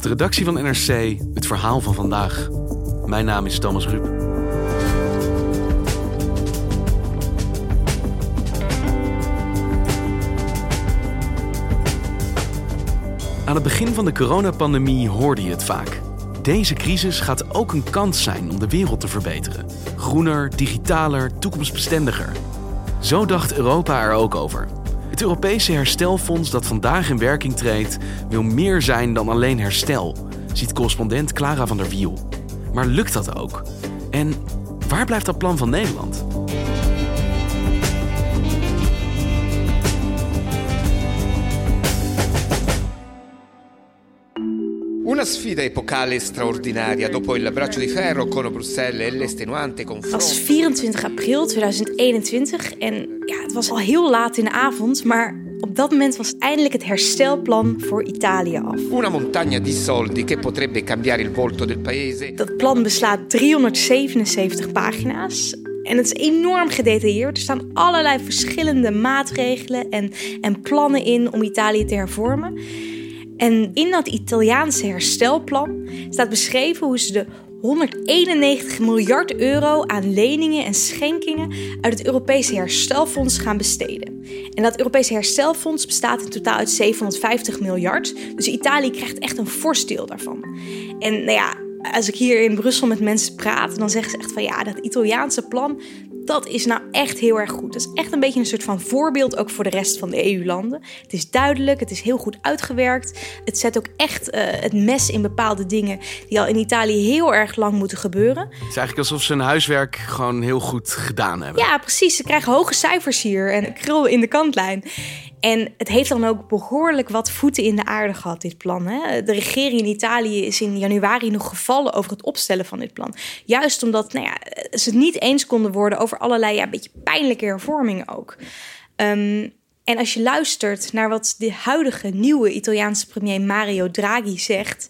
De redactie van NRC het verhaal van vandaag. Mijn naam is Thomas Rup. Aan het begin van de coronapandemie hoorde je het vaak. Deze crisis gaat ook een kans zijn om de wereld te verbeteren. Groener, digitaler, toekomstbestendiger. Zo dacht Europa er ook over. Het Europese herstelfonds dat vandaag in werking treedt, wil meer zijn dan alleen herstel, ziet correspondent Clara van der Wiel. Maar lukt dat ook? En waar blijft dat plan van Nederland? Una sfida epocale e straordinaria dopo il braccio di ferro con Bruxelles e l'estenuante Het confronto. was 24 april 2021 en ja, het was al heel laat in de avond, maar op dat moment was eindelijk het herstelplan voor Italië af. Una montagna di soldi che potrebbe cambiare il volto del paese. Dat plan beslaat 377 pagina's. En het is enorm gedetailleerd. Er staan allerlei verschillende maatregelen en, en plannen in om Italië te hervormen. En in dat Italiaanse herstelplan staat beschreven hoe ze de 191 miljard euro aan leningen en schenkingen uit het Europese herstelfonds gaan besteden. En dat Europese herstelfonds bestaat in totaal uit 750 miljard. Dus Italië krijgt echt een fors deel daarvan. En nou ja, als ik hier in Brussel met mensen praat, dan zeggen ze echt van ja, dat Italiaanse plan, dat is nou echt heel erg goed. Dat is echt een beetje een soort van voorbeeld ook voor de rest van de EU-landen. Het is duidelijk, het is heel goed uitgewerkt. Het zet ook echt eh, het mes in bepaalde dingen die al in Italië heel erg lang moeten gebeuren. Het is eigenlijk alsof ze hun huiswerk gewoon heel goed gedaan hebben. Ja, precies. Ze krijgen hoge cijfers hier en krul in de kantlijn. En het heeft dan ook behoorlijk wat voeten in de aarde gehad, dit plan. Hè? De regering in Italië is in januari nog gevallen over het opstellen van dit plan. Juist omdat nou ja, ze het niet eens konden worden over allerlei ja, beetje pijnlijke hervormingen ook. Ehm, en als je luistert naar wat de huidige nieuwe Italiaanse premier Mario Draghi zegt,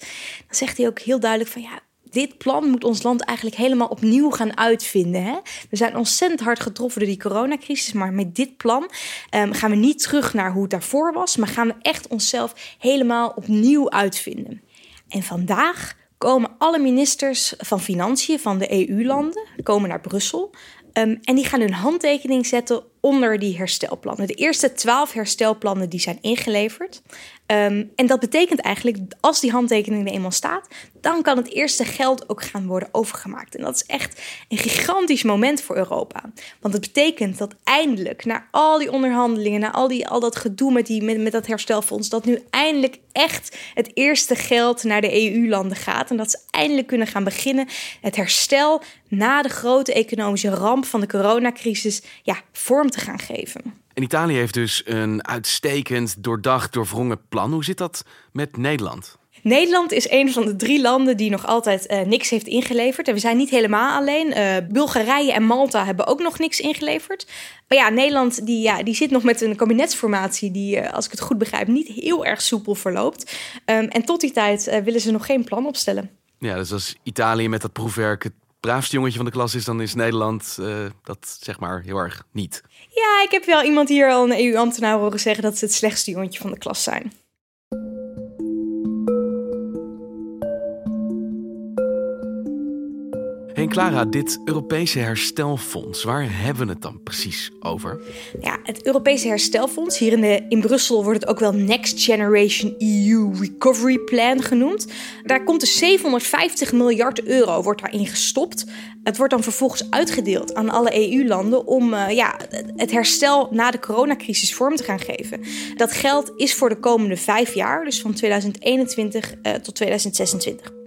dan zegt hij ook heel duidelijk van ja, dit plan moet ons land eigenlijk helemaal opnieuw gaan uitvinden. Hè? We zijn ontzettend hard getroffen door die coronacrisis, maar met dit plan ehm, gaan we niet terug naar hoe het daarvoor was, maar gaan we echt onszelf helemaal opnieuw uitvinden. En vandaag komen alle ministers van Financiën van de EU-landen komen naar Brussel. ehm, en die gaan hun handtekening zetten onder die herstelplannen. De eerste twaalf herstelplannen die zijn ingeleverd. Ehm, en dat betekent eigenlijk, als die handtekening er eenmaal staat, dan kan het eerste geld ook gaan worden overgemaakt. En dat is echt een gigantisch moment voor Europa. Want het betekent dat eindelijk, na al die onderhandelingen, na al, die, al dat gedoe met, die, met, met dat herstelfonds, dat nu eindelijk echt het eerste geld naar de EU-landen gaat. En dat ze eindelijk kunnen gaan beginnen het herstel na de grote economische ramp van de coronacrisis ja, vorm te gaan geven. En Italië heeft dus een uitstekend, doordacht, doorwrongen plan. Hoe zit dat met Nederland? Nederland is een van de drie landen die nog altijd eh, niks heeft ingeleverd. En we zijn niet helemaal alleen. Eh, Bulgarije en Malta hebben ook nog niks ingeleverd. Maar ja, Nederland die, ja, die zit nog met een kabinetsformatie die, eh, als ik het goed begrijp, niet heel erg soepel verloopt. Ehm, en tot die tijd willen ze nog geen plan opstellen. Ja, dus als Italië met dat proefwerk het braafste jongetje van de klas is, dan is Nederland eh, dat zeg maar heel erg niet. Ja, ik heb wel iemand hier al een EU-ambtenaar horen zeggen dat ze het slechtste jongetje van de klas zijn. Hey Clara, dit Europese herstelfonds, waar hebben we het dan precies over? Ja, het Europese herstelfonds, hier in, de, in Brussel wordt het ook wel Next Generation EU Recovery Plan genoemd. Daar komt dus 750 miljard euro wordt daarin gestopt. Het wordt dan vervolgens uitgedeeld aan alle EU-landen om eh, ja, het herstel na de coronacrisis vorm te gaan geven. Dat geld is voor de komende vijf jaar, dus van 2021 eh, tot 2026.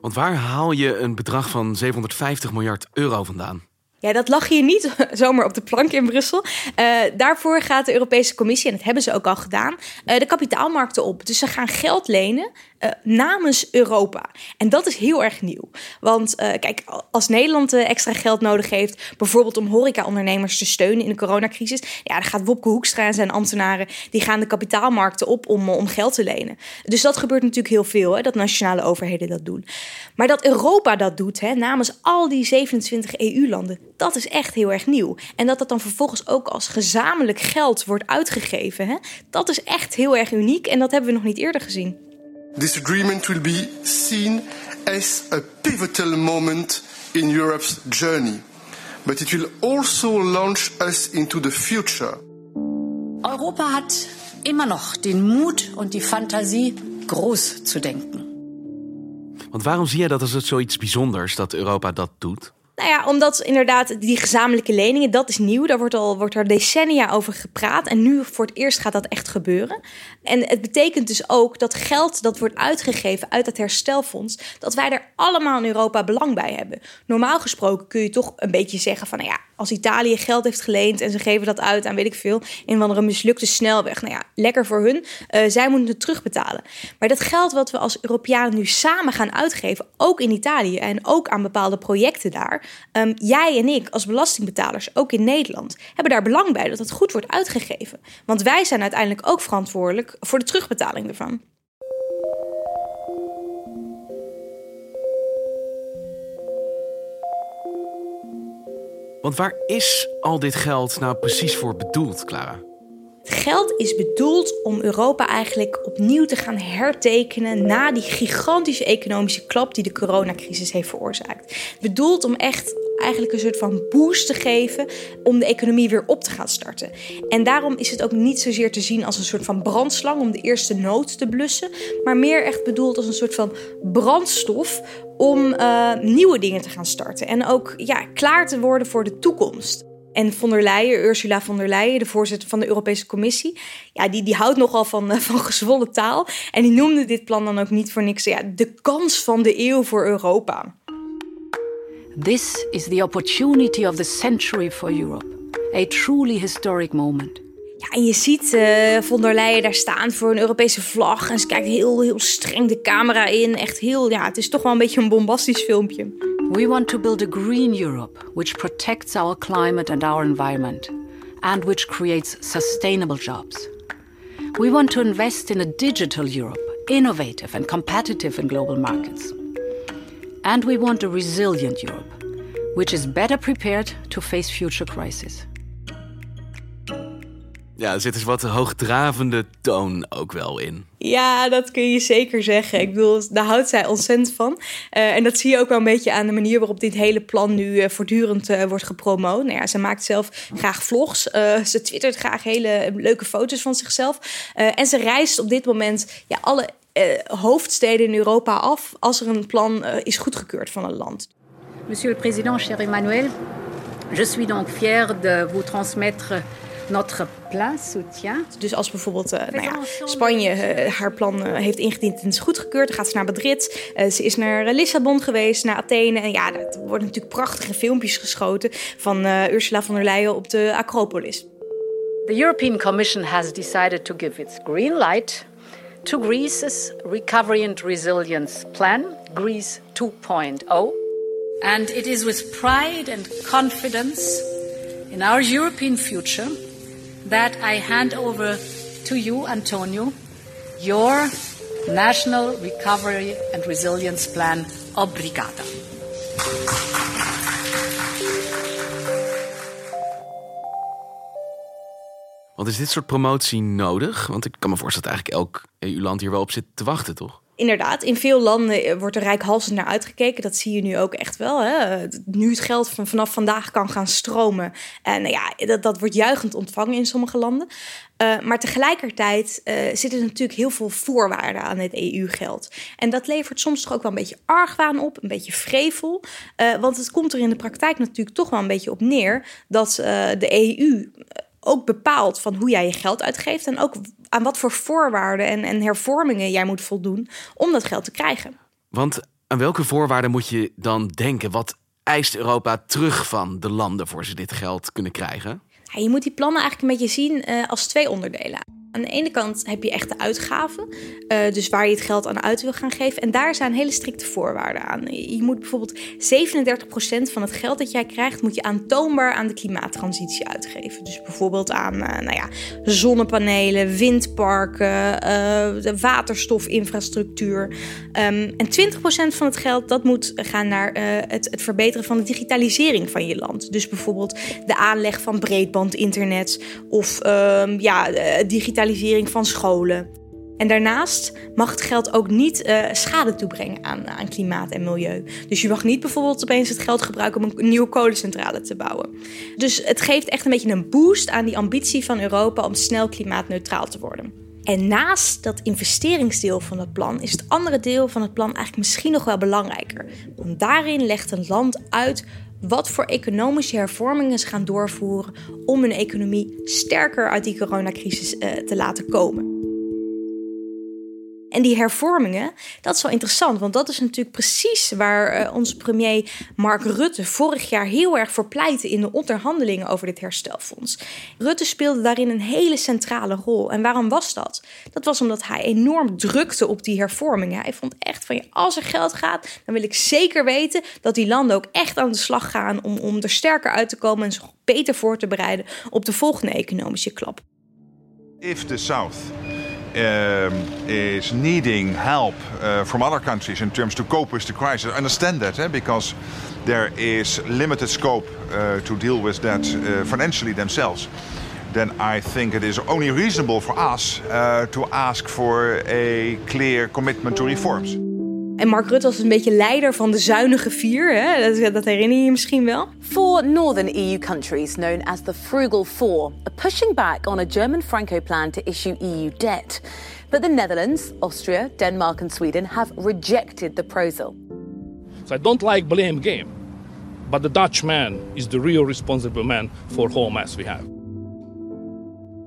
Want waar haal je een bedrag van 750 miljard euro vandaan? Ja, dat lag hier niet zomaar op de plank in Brussel. Uh, daarvoor gaat de Europese Commissie, en dat hebben ze ook al gedaan, uh, de kapitaalmarkten op. Dus ze gaan geld lenen uh, namens Europa. En dat is heel erg nieuw. Want kijk, als Nederland extra geld nodig heeft, bijvoorbeeld om horecaondernemers te steunen in de coronacrisis, ja, dan gaat Wopke Hoekstra en zijn ambtenaren, die gaan de kapitaalmarkten op om, om geld te lenen. Dus dat gebeurt natuurlijk heel veel, hè, dat nationale overheden dat doen. Maar dat Europa dat doet, hè, namens al die 27 EU-landen, dat is echt heel erg nieuw. En dat dat dan vervolgens ook als gezamenlijk geld wordt uitgegeven, hè, dat is echt heel erg uniek en dat hebben we nog niet eerder gezien. This agreement will be seen as a pivotal moment in Europe's journey. But it will also launch us into the future. Europa hat immer noch den Mut und die Fantasie, groß zu denken. Want waarom zie je dat als het zoiets bijzonders dat Europa dat doet? Nou ja, omdat inderdaad die gezamenlijke leningen, dat is nieuw. Daar wordt al wordt er decennia over gepraat. En nu voor het eerst gaat dat echt gebeuren. En het betekent dus ook dat geld dat wordt uitgegeven uit het herstelfonds, dat wij er allemaal in Europa belang bij hebben. Normaal gesproken kun je toch een beetje zeggen van, nou ja, als Italië geld heeft geleend en ze geven dat uit aan weet ik veel, een of andere mislukte snelweg. Nou ja, lekker voor hun. Uh, zij moeten het terugbetalen. Maar dat geld wat we als Europeanen nu samen gaan uitgeven, ook in Italië en ook aan bepaalde projecten daar. Um, jij en ik als belastingbetalers, ook in Nederland, hebben daar belang bij dat het goed wordt uitgegeven. Want wij zijn uiteindelijk ook verantwoordelijk voor de terugbetaling ervan. Want waar is al dit geld nou precies voor bedoeld, Clara? Geld is bedoeld om Europa eigenlijk opnieuw te gaan hertekenen na die gigantische economische klap die de coronacrisis heeft veroorzaakt. Bedoeld om echt eigenlijk een soort van boost te geven om de economie weer op te gaan starten. En daarom is het ook niet zozeer te zien als een soort van brandslang om de eerste nood te blussen, maar meer echt bedoeld als een soort van brandstof om uh, nieuwe dingen te gaan starten en ook ja, klaar te worden voor de toekomst. En von der Leyen, Ursula von der Leyen, de voorzitter van de Europese Commissie, ja, die, die houdt nogal van, uh, van gezwollen taal. En die noemde dit plan dan ook niet voor niks. Ja, de kans van de eeuw voor Europa. This is the opportunity of the century for Europe. A truly historic moment. Ja, en je ziet uh, von der Leyen daar staan voor een Europese vlag. En ze kijkt heel, heel streng de camera in. Echt heel, ja, het is toch wel een beetje een bombastisch filmpje. We want to build a green Europe, which protects our climate and our environment. And which creates sustainable jobs. We want to invest in a digital Europe, innovative and competitive in global markets. And we want a resilient Europe, which is better prepared to face future crises. Ja, er zit dus wat hoogdravende toon ook wel in. Ja, dat kun je zeker zeggen. Ik bedoel, daar houdt zij ontzettend van. Uh, en dat zie je ook wel een beetje aan de manier waarop dit hele plan nu uh, voortdurend uh, wordt gepromoot. Nou ja, ze maakt zelf graag vlogs. ze twittert graag hele leuke foto's van zichzelf. en ze reist op dit moment ja, alle hoofdsteden in Europa af als er een plan is goedgekeurd van een land. Monsieur le Président, cher Emmanuel, je suis donc fier de vous transmettre notre plan soutien. Dus als bijvoorbeeld uh, nou ja, Spanje uh, haar plan uh, heeft ingediend en is goedgekeurd, dan gaat ze naar Madrid. ze is naar Lissabon geweest, naar Athene. En ja, er worden natuurlijk prachtige filmpjes geschoten van Ursula von der Leyen op de Acropolis. The European Commission has decided to give its green light to Greece's Recovery and Resilience Plan, Greece 2.0. And it is with pride and confidence in our European future that I hand over to you, Antonio, your National Recovery and Resilience Plan. Obrigada. Want is dit soort promotie nodig? Want ik kan me voorstellen dat eigenlijk elk EU-land hier wel op zit te wachten, toch? Inderdaad, in veel landen wordt er rijkhalsend naar uitgekeken. Dat zie je nu ook echt wel. Hè? Nu het geld van vanaf vandaag kan gaan stromen. En nou ja, dat, dat wordt juichend ontvangen in sommige landen. Uh, maar tegelijkertijd uh, zitten er natuurlijk heel veel voorwaarden aan het EU-geld. En dat levert soms toch ook wel een beetje argwaan op, een beetje vrevel. Want het komt er in de praktijk natuurlijk toch wel een beetje op neer dat de EU ook bepaalt van hoe jij je geld uitgeeft en ook aan wat voor voorwaarden en, en hervormingen jij moet voldoen om dat geld te krijgen. Want aan welke voorwaarden moet je dan denken? Wat eist Europa terug van de landen voor ze dit geld kunnen krijgen? Ja, je moet die plannen eigenlijk een beetje zien uh, als twee onderdelen. Aan de ene kant heb je echt de uitgaven, uh, dus waar je het geld aan uit wil gaan geven. En daar zijn hele strikte voorwaarden aan. Je moet bijvoorbeeld 37% van het geld dat jij krijgt, moet je aantoonbaar aan de klimaattransitie uitgeven. Dus bijvoorbeeld aan uh, nou ja, zonnepanelen, windparken, uh, waterstofinfrastructuur. Um, en 20% van het geld dat moet gaan naar het, het verbeteren van de digitalisering van je land. Dus bijvoorbeeld de aanleg van breedbandinternet of um, ja, digitalisering digitalisering van scholen. En daarnaast mag het geld ook niet uh, schade toebrengen aan, aan klimaat en milieu. Dus je mag niet bijvoorbeeld opeens het geld gebruiken om een nieuwe kolencentrale te bouwen. Dus het geeft echt een beetje een boost aan die ambitie van Europa om snel klimaatneutraal te worden. En naast dat investeringsdeel van het plan is het andere deel van het plan eigenlijk misschien nog wel belangrijker. Want daarin legt een land uit wat voor economische hervormingen ze gaan doorvoeren om hun economie sterker uit die coronacrisis uh, te laten komen. En die hervormingen, dat is wel interessant, want dat is natuurlijk precies waar uh, onze premier Mark Rutte vorig jaar heel erg voor pleitte in de onderhandelingen over dit herstelfonds. Rutte speelde daarin een hele centrale rol. En waarom was dat? Dat was omdat hij enorm drukte op die hervormingen. Hij vond echt van als er geld gaat, dan wil ik zeker weten dat die landen ook echt aan de slag gaan om, om er sterker uit te komen en zich beter voor te bereiden op de volgende economische klap. If the South um, is needing help uh, from other countries in terms to cope with the crisis. I understand that eh, because there is limited scope uh, to deal with that uh, financially themselves. Then I think it is only reasonable for us to ask for a clear commitment to reforms. En Mark Rutte was een beetje leider van de zuinige vier, hè? Dat, dat herinner je je misschien wel. Four northern EU countries, known as the Frugal Four, are pushing back on a German Franco plan to issue EU debt. But the Netherlands, Austria, Denmark, and Sweden have rejected the proposal. So I don't like blame game, but the Dutch man is the real responsible man for whole mess we have.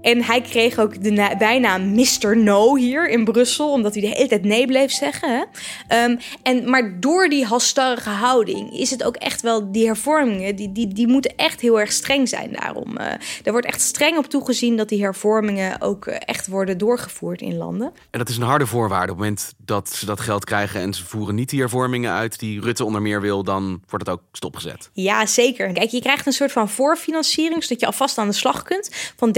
En hij kreeg ook de bijnaam Mr. No hier in Brussel, omdat hij de hele tijd nee bleef zeggen. Hè? Um, en, maar door die halstarrige houding is het ook echt wel, die hervormingen, die, die, die moeten echt heel erg streng zijn daarom. Uh, er wordt echt streng op toegezien dat die hervormingen ook uh, echt worden doorgevoerd in landen. En dat is een harde voorwaarde. Op het moment dat ze dat geld krijgen en ze voeren niet die hervormingen uit die Rutte onder meer wil, dan wordt het ook stopgezet. Ja, zeker. Kijk, je krijgt een soort van voorfinanciering, zodat je alvast aan de slag kunt van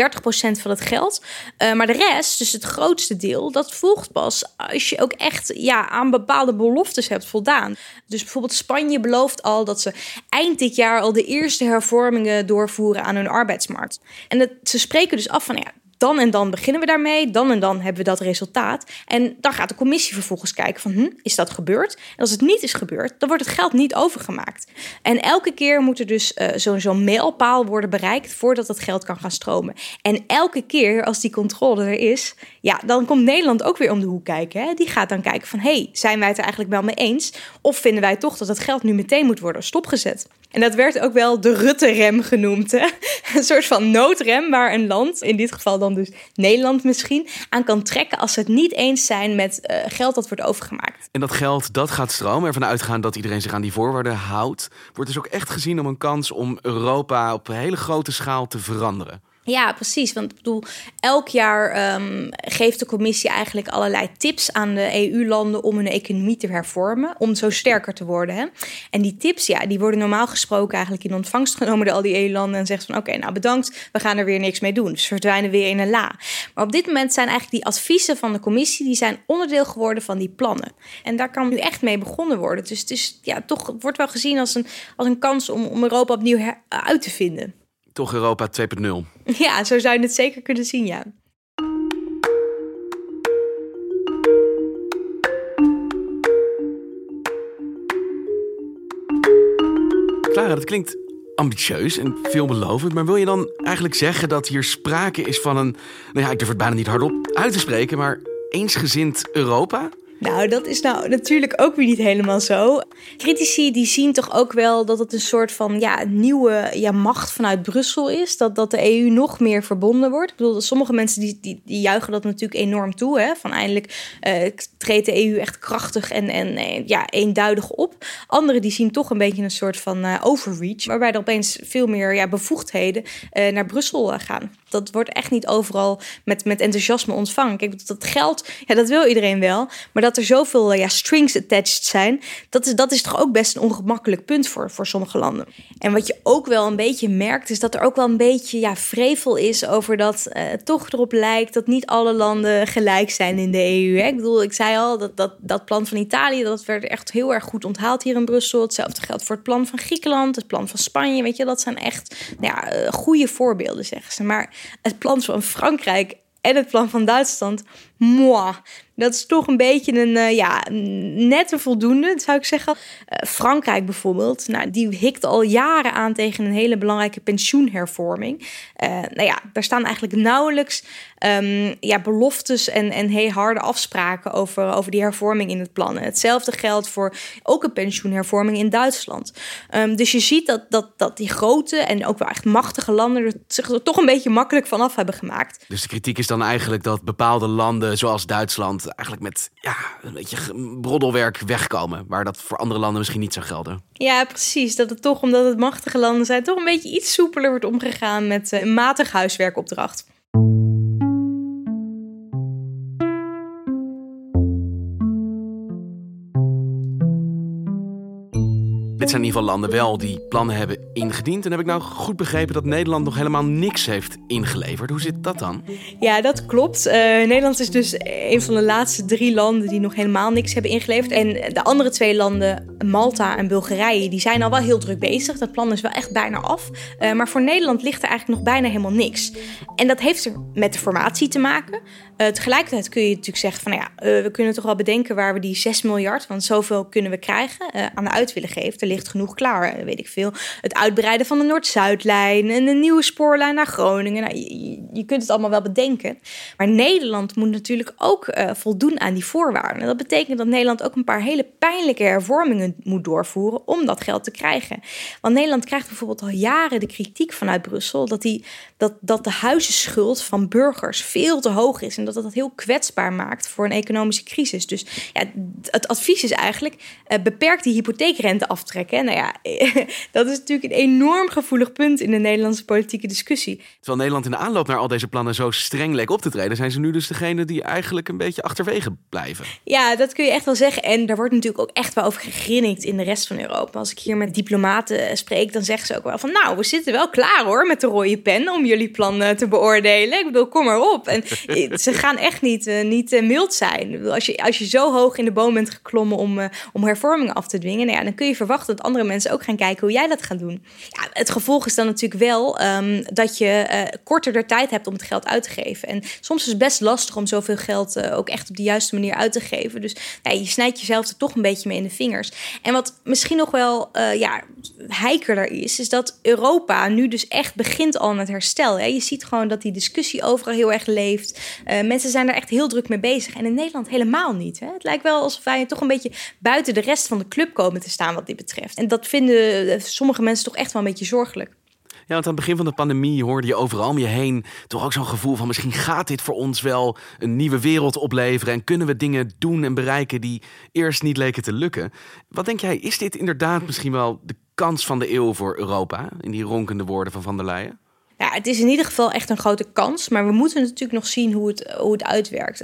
30% van het geld. Uh, maar de rest, dus het grootste deel, dat volgt pas als je ook echt ja, aan bepaalde beloftes hebt voldaan. Dus bijvoorbeeld Spanje belooft al dat ze eind dit jaar al de eerste hervormingen doorvoeren aan hun arbeidsmarkt. En ze spreken dus af van ja, dan en dan beginnen we daarmee, dan en dan hebben we dat resultaat. En dan gaat de commissie vervolgens kijken van, hm, is dat gebeurd? En als het niet is gebeurd, dan wordt het geld niet overgemaakt. En elke keer moet er dus uh, zo'n zo mijlpaal worden bereikt voordat het geld kan gaan stromen. En elke keer als die controle er is, ja, dan komt Nederland ook weer om de hoek kijken. Hè? Die gaat dan kijken van, hey, zijn wij het er eigenlijk wel mee eens? Of vinden wij toch dat het geld nu meteen moet worden stopgezet? En dat werd ook wel de Rutte-rem genoemd. Hè? Een soort van noodrem waar een land, in dit geval dan dus Nederland misschien, aan kan trekken als ze het niet eens zijn met uh, geld dat wordt overgemaakt. En dat geld dat gaat stromen, ervan uitgaan dat iedereen zich aan die voorwaarden houdt, wordt dus ook echt gezien om een kans om Europa op een hele grote schaal te veranderen. Ja, precies. Want ik bedoel, elk jaar um, geeft de commissie eigenlijk allerlei tips aan de EU-landen om hun economie te hervormen, om zo sterker te worden. Hè? En die tips, ja, die worden normaal gesproken eigenlijk in ontvangst genomen door al die EU-landen en zegt van oké, nou bedankt, we gaan er weer niks mee doen. Dus verdwijnen weer in een la. Maar op dit moment zijn eigenlijk die adviezen van de commissie, die zijn onderdeel geworden van die plannen. En daar kan nu echt mee begonnen worden. Dus het is ja, toch, wordt wel gezien als een, als een kans om, om Europa opnieuw uit te vinden toch Europa 2.0. Ja, zo zou je het zeker kunnen zien, ja. Clara, dat klinkt ambitieus en veelbelovend, maar wil je dan eigenlijk zeggen dat hier sprake is van een, nou ja, ik durf het bijna niet hardop uit te spreken, maar eensgezind Europa? Nou, dat is nou natuurlijk ook weer niet helemaal zo. Critici die zien toch ook wel dat het een soort van ja, nieuwe ja, macht vanuit Brussel is. Dat, dat de EU nog meer verbonden wordt. Ik bedoel, sommige mensen die, die, die juichen dat natuurlijk enorm toe. Hè? Van eindelijk uh, treedt de EU echt krachtig en, en eh, ja, eenduidig op. Anderen die zien toch een beetje een soort van uh, overreach. Waarbij er opeens veel meer ja, bevoegdheden naar Brussel gaan dat wordt echt niet overal met, met enthousiasme ontvangen. Kijk, dat geld, ja, dat wil iedereen wel. Maar dat er zoveel ja, strings attached zijn, dat is, dat is toch ook best een ongemakkelijk punt voor, voor sommige landen. En wat je ook wel een beetje merkt, is dat er ook wel een beetje ja, vrevel is over dat uh, het toch erop lijkt dat niet alle landen gelijk zijn in de EU. Hè? Ik bedoel, ik zei al, dat, dat, dat plan van Italië, dat werd echt heel erg goed onthaald hier in Brussel. Hetzelfde geldt voor het plan van Griekenland, het plan van Spanje. Weet je, dat zijn echt nou ja, uh, goede voorbeelden, zeggen ze. Maar het plan van Frankrijk en het plan van Duitsland, moi, dat is toch een beetje een, uh, ja, net een voldoende, zou ik zeggen. Uh, Frankrijk bijvoorbeeld, nou, die hikt al jaren aan tegen een hele belangrijke pensioenhervorming. Uh, nou ja, daar staan eigenlijk nauwelijks um, ja, beloftes en, en heel harde afspraken over, over die hervorming in het plan. Hetzelfde geldt voor ook een pensioenhervorming in Duitsland. Um, dus je ziet dat, dat, dat die grote en ook wel echt machtige landen zich er toch een beetje makkelijk vanaf hebben gemaakt. Dus de kritiek is dan eigenlijk dat bepaalde landen, zoals Duitsland, eigenlijk met ja, een beetje broddelwerk wegkomen. Waar dat voor andere landen misschien niet zou gelden. Ja, precies. Dat het toch, omdat het machtige landen zijn, toch een beetje iets soepeler wordt omgegaan met een uh, matig huiswerkopdracht. Zijn in ieder geval landen wel die plannen hebben ingediend. En heb ik nou goed begrepen dat Nederland nog helemaal niks heeft ingeleverd? Hoe zit dat dan? Ja, dat klopt. Uh, Nederland is dus een van de laatste drie landen die nog helemaal niks hebben ingeleverd. En de andere twee landen, Malta en Bulgarije, die zijn al wel heel druk bezig. Dat plan is wel echt bijna af. Uh, maar voor Nederland ligt er eigenlijk nog bijna helemaal niks. En dat heeft er met de formatie te maken. Uh, tegelijkertijd kun je natuurlijk zeggen van, nou ja, we kunnen toch wel bedenken waar we die 6 miljard, want zoveel kunnen we krijgen, aan de uit willen geven. Er ligt genoeg klaar, weet ik veel. Het uitbreiden van de Noord-Zuidlijn en een nieuwe spoorlijn naar Groningen. Nou, je, je, kunt het allemaal wel bedenken. Maar Nederland moet natuurlijk ook uh, voldoen aan die voorwaarden. En dat betekent dat Nederland ook een paar hele pijnlijke hervormingen moet doorvoeren om dat geld te krijgen. Want Nederland krijgt bijvoorbeeld al jaren de kritiek vanuit Brussel dat, die, dat, dat de huizenschuld van burgers veel te hoog is en dat dat heel kwetsbaar maakt voor een economische crisis. Dus ja, het advies is eigenlijk: uh, beperk die hypotheekrente Nou ja, dat is natuurlijk een enorm gevoelig punt in de Nederlandse politieke discussie. Terwijl Nederland in de aanloop naar al deze plannen zo streng leek op te treden, zijn ze nu dus degene die eigenlijk een beetje achterwege blijven. Ja, dat kun je echt wel zeggen. En daar wordt natuurlijk ook echt wel over gegrinnikt in de rest van Europa. Als ik hier met diplomaten spreek, dan zeggen ze ook wel van, nou, we zitten wel klaar hoor met de rode pen om jullie plannen te beoordelen. Ik bedoel, kom maar op. En ze gaan echt niet, uh, niet mild zijn. Als je, als je zo hoog in de boom bent geklommen om, uh, om hervormingen af te dwingen, nou ja, dan kun je verwachten dat andere mensen ook gaan kijken hoe jij dat gaat doen. Ja, het gevolg is dan natuurlijk wel um, dat je uh, korter de tijd hebt om het geld uit te geven. En soms is het best lastig om zoveel geld uh, ook echt op de juiste manier uit te geven. Dus ja, je snijdt jezelf er toch een beetje mee in de vingers. En wat misschien nog wel uh, ja, heikerder is, is dat Europa nu dus echt begint al met herstel. Hè? Je ziet gewoon dat die discussie overal heel erg leeft. mensen zijn er echt heel druk mee bezig. En in Nederland helemaal niet. Hè? Het lijkt wel alsof wij toch een beetje buiten de rest van de club komen te staan wat dit betreft. En dat vinden sommige mensen toch echt wel een beetje zorgelijk. Ja, want aan het begin van de pandemie hoorde je overal om je heen toch ook zo'n gevoel van misschien gaat dit voor ons wel een nieuwe wereld opleveren en kunnen we dingen doen en bereiken die eerst niet leken te lukken. Wat denk jij, is dit inderdaad misschien wel de kans van de eeuw voor Europa, in die ronkende woorden van Van der Leyen? Ja, het is in ieder geval echt een grote kans. Maar we moeten natuurlijk nog zien hoe het, hoe het uitwerkt.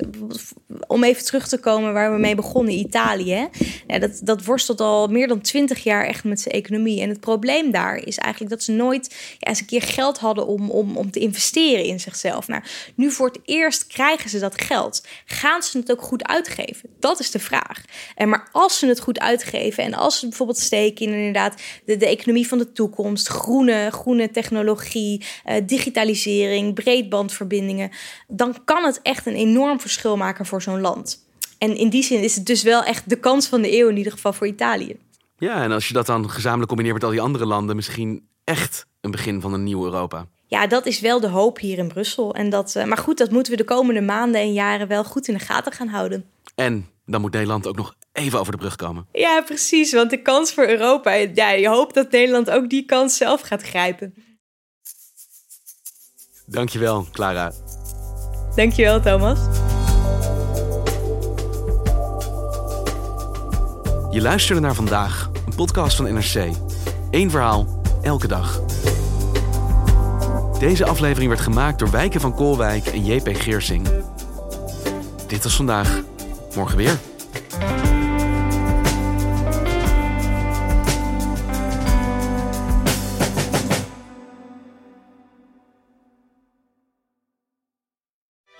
Om even terug te komen waar we mee begonnen, Italië. Dat, dat worstelt al meer dan twintig jaar echt met zijn economie. En het probleem daar is eigenlijk dat ze nooit ja, eens een keer geld hadden om, om, om te investeren in zichzelf. Nou, nu voor het eerst krijgen ze dat geld. Gaan ze het ook goed uitgeven? Dat is de vraag. En maar als ze het goed uitgeven en als ze bijvoorbeeld steken in inderdaad de, de economie van de toekomst, groene, groene technologie digitalisering, breedbandverbindingen, dan kan het echt een enorm verschil maken voor zo'n land. En in die zin is het dus wel echt de kans van de eeuw, in ieder geval voor Italië. Ja, en als je dat dan gezamenlijk combineert met al die andere landen, misschien echt een begin van een nieuw Europa. Ja, dat is wel de hoop hier in Brussel. En dat, uh, maar goed, dat moeten we de komende maanden en jaren wel goed in de gaten gaan houden. En dan moet Nederland ook nog even over de brug komen. Ja, precies. Want de kans voor Europa, ja, je hoopt dat Nederland ook die kans zelf gaat grijpen. Dankjewel, Clara. Dankjewel, Thomas. Je luisterde naar vandaag, een podcast van NRC. Eén verhaal, elke dag. Deze aflevering werd gemaakt door Wijken van Koolwijk en JP Geersing. Dit was vandaag. Morgen weer.